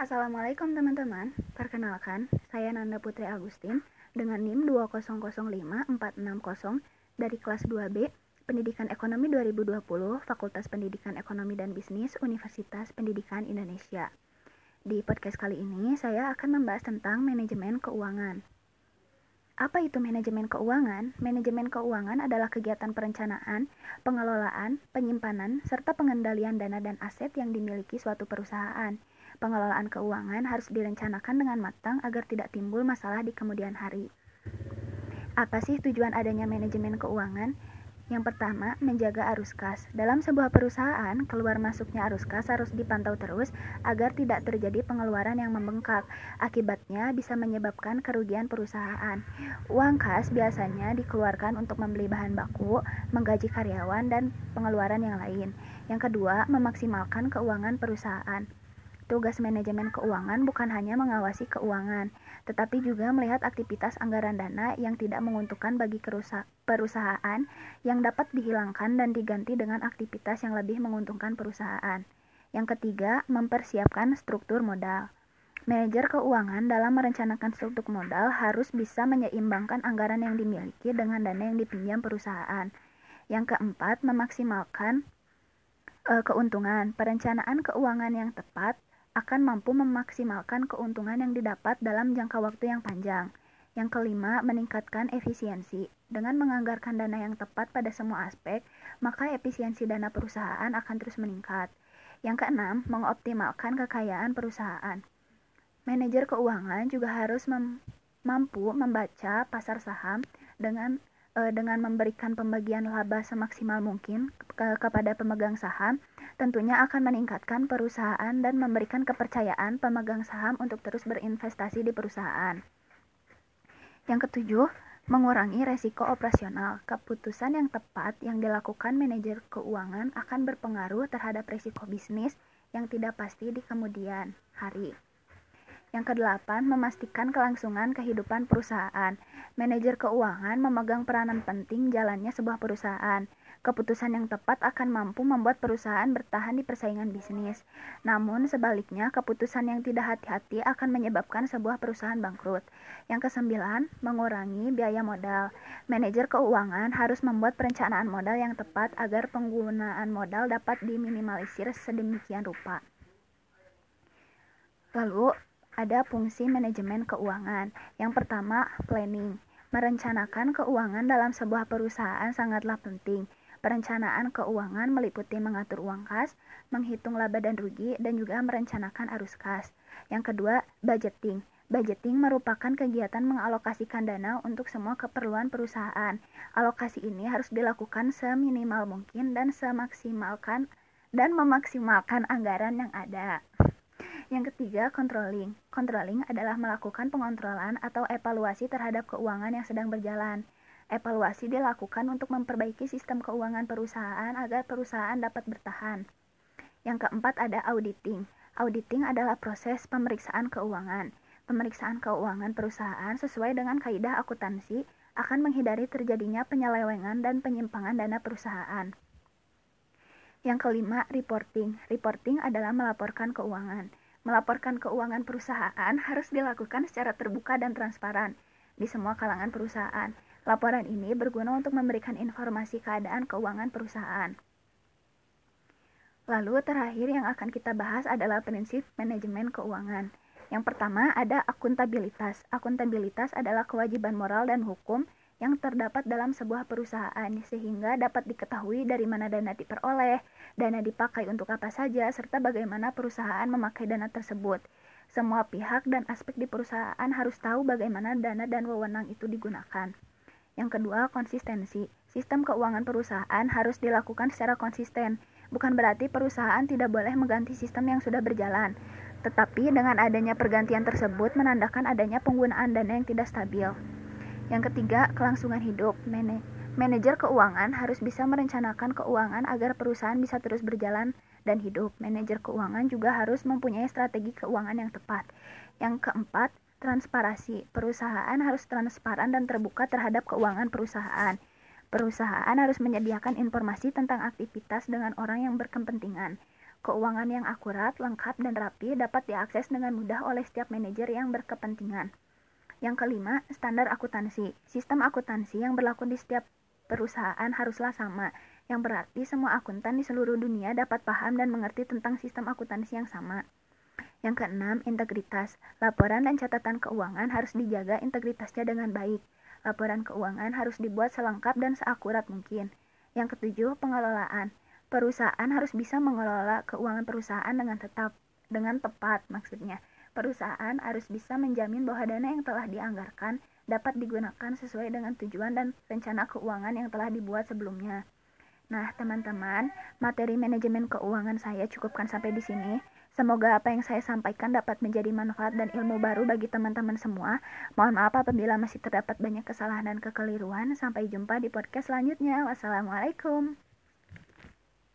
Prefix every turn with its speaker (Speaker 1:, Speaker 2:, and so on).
Speaker 1: Assalamualaikum teman-teman, perkenalkan saya Nanda Putri Agustin dengan NIM 2005460 dari kelas 2B Pendidikan Ekonomi 2020 Fakultas Pendidikan Ekonomi dan Bisnis Universitas Pendidikan Indonesia. Di podcast kali ini saya akan membahas tentang manajemen keuangan. Apa itu manajemen keuangan? Manajemen keuangan adalah kegiatan perencanaan, pengelolaan, penyimpanan, serta pengendalian dana dan aset yang dimiliki suatu perusahaan. Pengelolaan keuangan harus direncanakan dengan matang agar tidak timbul masalah di kemudian hari. Apa sih tujuan adanya manajemen keuangan? Yang pertama, menjaga arus kas. Dalam sebuah perusahaan, keluar masuknya arus kas harus dipantau terus agar tidak terjadi pengeluaran yang membengkak. Akibatnya bisa menyebabkan kerugian perusahaan. Uang kas biasanya dikeluarkan untuk membeli bahan baku, menggaji karyawan, dan pengeluaran yang lain. Yang kedua, memaksimalkan keuangan perusahaan. Tugas manajemen keuangan bukan hanya mengawasi keuangan, tetapi juga melihat aktivitas anggaran dana yang tidak menguntungkan bagi perusahaan yang dapat dihilangkan dan diganti dengan aktivitas yang lebih menguntungkan perusahaan. Yang ketiga, mempersiapkan struktur modal. Manajer keuangan dalam merencanakan struktur modal harus bisa menyeimbangkan anggaran yang dimiliki dengan dana yang dipinjam perusahaan. Yang keempat, memaksimalkan e, keuntungan. Perencanaan keuangan yang tepat akan mampu memaksimalkan keuntungan yang didapat dalam jangka waktu yang panjang. Yang kelima, meningkatkan efisiensi. Dengan menganggarkan dana yang tepat pada semua aspek, maka efisiensi dana perusahaan akan terus meningkat. Yang keenam, mengoptimalkan kekayaan perusahaan. Manajer keuangan juga harus mem mampu membaca pasar saham dengan e, dengan memberikan pembagian laba semaksimal mungkin ke kepada pemegang saham, tentunya akan meningkatkan perusahaan dan memberikan kepercayaan pemegang saham untuk terus berinvestasi di perusahaan. Yang ketujuh, mengurangi resiko operasional. Keputusan yang tepat yang dilakukan manajer keuangan akan berpengaruh terhadap resiko bisnis yang tidak pasti di kemudian hari. Yang kedelapan, memastikan kelangsungan kehidupan perusahaan. Manajer keuangan memegang peranan penting jalannya sebuah perusahaan. Keputusan yang tepat akan mampu membuat perusahaan bertahan di persaingan bisnis. Namun sebaliknya, keputusan yang tidak hati-hati akan menyebabkan sebuah perusahaan bangkrut. Yang kesembilan, mengurangi biaya modal. Manajer keuangan harus membuat perencanaan modal yang tepat agar penggunaan modal dapat diminimalisir sedemikian rupa. Lalu, ada fungsi manajemen keuangan. Yang pertama, planning. Merencanakan keuangan dalam sebuah perusahaan sangatlah penting. Perencanaan keuangan meliputi mengatur uang kas, menghitung laba dan rugi, dan juga merencanakan arus kas. Yang kedua, budgeting. Budgeting merupakan kegiatan mengalokasikan dana untuk semua keperluan perusahaan. Alokasi ini harus dilakukan seminimal mungkin dan semaksimalkan dan memaksimalkan anggaran yang ada. Yang ketiga, controlling. Controlling adalah melakukan pengontrolan atau evaluasi terhadap keuangan yang sedang berjalan. Evaluasi dilakukan untuk memperbaiki sistem keuangan perusahaan agar perusahaan dapat bertahan. Yang keempat ada auditing. Auditing adalah proses pemeriksaan keuangan. Pemeriksaan keuangan perusahaan sesuai dengan kaidah akuntansi akan menghindari terjadinya penyelewengan dan penyimpangan dana perusahaan. Yang kelima, reporting. Reporting adalah melaporkan keuangan. Melaporkan keuangan perusahaan harus dilakukan secara terbuka dan transparan di semua kalangan perusahaan. Laporan ini berguna untuk memberikan informasi keadaan keuangan perusahaan. Lalu terakhir yang akan kita bahas adalah prinsip manajemen keuangan. Yang pertama ada akuntabilitas. Akuntabilitas adalah kewajiban moral dan hukum yang terdapat dalam sebuah perusahaan sehingga dapat diketahui dari mana dana diperoleh, dana dipakai untuk apa saja, serta bagaimana perusahaan memakai dana tersebut. Semua pihak dan aspek di perusahaan harus tahu bagaimana dana dan wewenang itu digunakan. Yang kedua, konsistensi. Sistem keuangan perusahaan harus dilakukan secara konsisten. Bukan berarti perusahaan tidak boleh mengganti sistem yang sudah berjalan, tetapi dengan adanya pergantian tersebut menandakan adanya penggunaan dana yang tidak stabil. Yang ketiga, kelangsungan hidup. Manajer keuangan harus bisa merencanakan keuangan agar perusahaan bisa terus berjalan dan hidup. Manajer keuangan juga harus mempunyai strategi keuangan yang tepat. Yang keempat, transparasi. Perusahaan harus transparan dan terbuka terhadap keuangan perusahaan. Perusahaan harus menyediakan informasi tentang aktivitas dengan orang yang berkepentingan. Keuangan yang akurat, lengkap, dan rapi dapat diakses dengan mudah oleh setiap manajer yang berkepentingan. Yang kelima, standar akuntansi. Sistem akuntansi yang berlaku di setiap perusahaan haruslah sama, yang berarti semua akuntan di seluruh dunia dapat paham dan mengerti tentang sistem akuntansi yang sama. Yang keenam, integritas. Laporan dan catatan keuangan harus dijaga integritasnya dengan baik. Laporan keuangan harus dibuat selengkap dan seakurat mungkin. Yang ketujuh, pengelolaan. Perusahaan harus bisa mengelola keuangan perusahaan dengan tetap dengan tepat maksudnya. Perusahaan harus bisa menjamin bahwa dana yang telah dianggarkan dapat digunakan sesuai dengan tujuan dan rencana keuangan yang telah dibuat sebelumnya. Nah, teman-teman, materi manajemen keuangan saya cukupkan sampai di sini. Semoga apa yang saya sampaikan dapat menjadi manfaat dan ilmu baru bagi teman-teman semua. Mohon maaf apabila masih terdapat banyak kesalahan dan kekeliruan. Sampai jumpa di podcast selanjutnya. Wassalamualaikum.